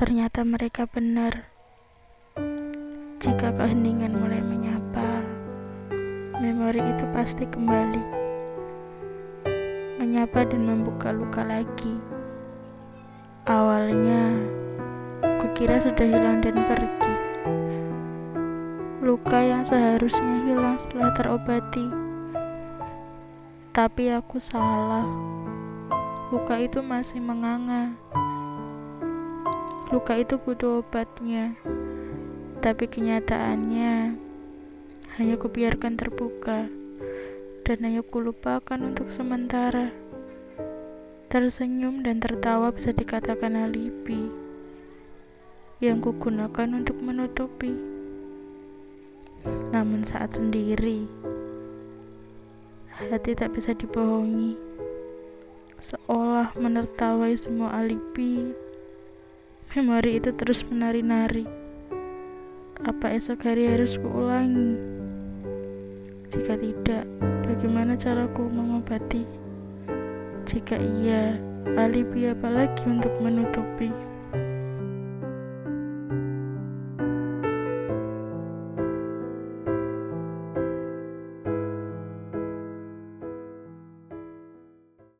Ternyata mereka benar. Jika keheningan mulai menyapa, memori itu pasti kembali. Menyapa dan membuka luka lagi. Awalnya, kukira sudah hilang dan pergi. Luka yang seharusnya hilang setelah terobati. Tapi aku salah. Luka itu masih menganga. Luka itu butuh obatnya, tapi kenyataannya hanya kubiarkan terbuka dan hanya kulupakan untuk sementara. Tersenyum dan tertawa bisa dikatakan alibi yang kugunakan untuk menutupi. Namun saat sendiri, hati tak bisa dibohongi. Seolah menertawai semua alibi Memori itu terus menari-nari. Apa esok hari harus kuulangi? Jika tidak, bagaimana caraku mengobati? Jika iya, alibi apa lagi untuk menutupi?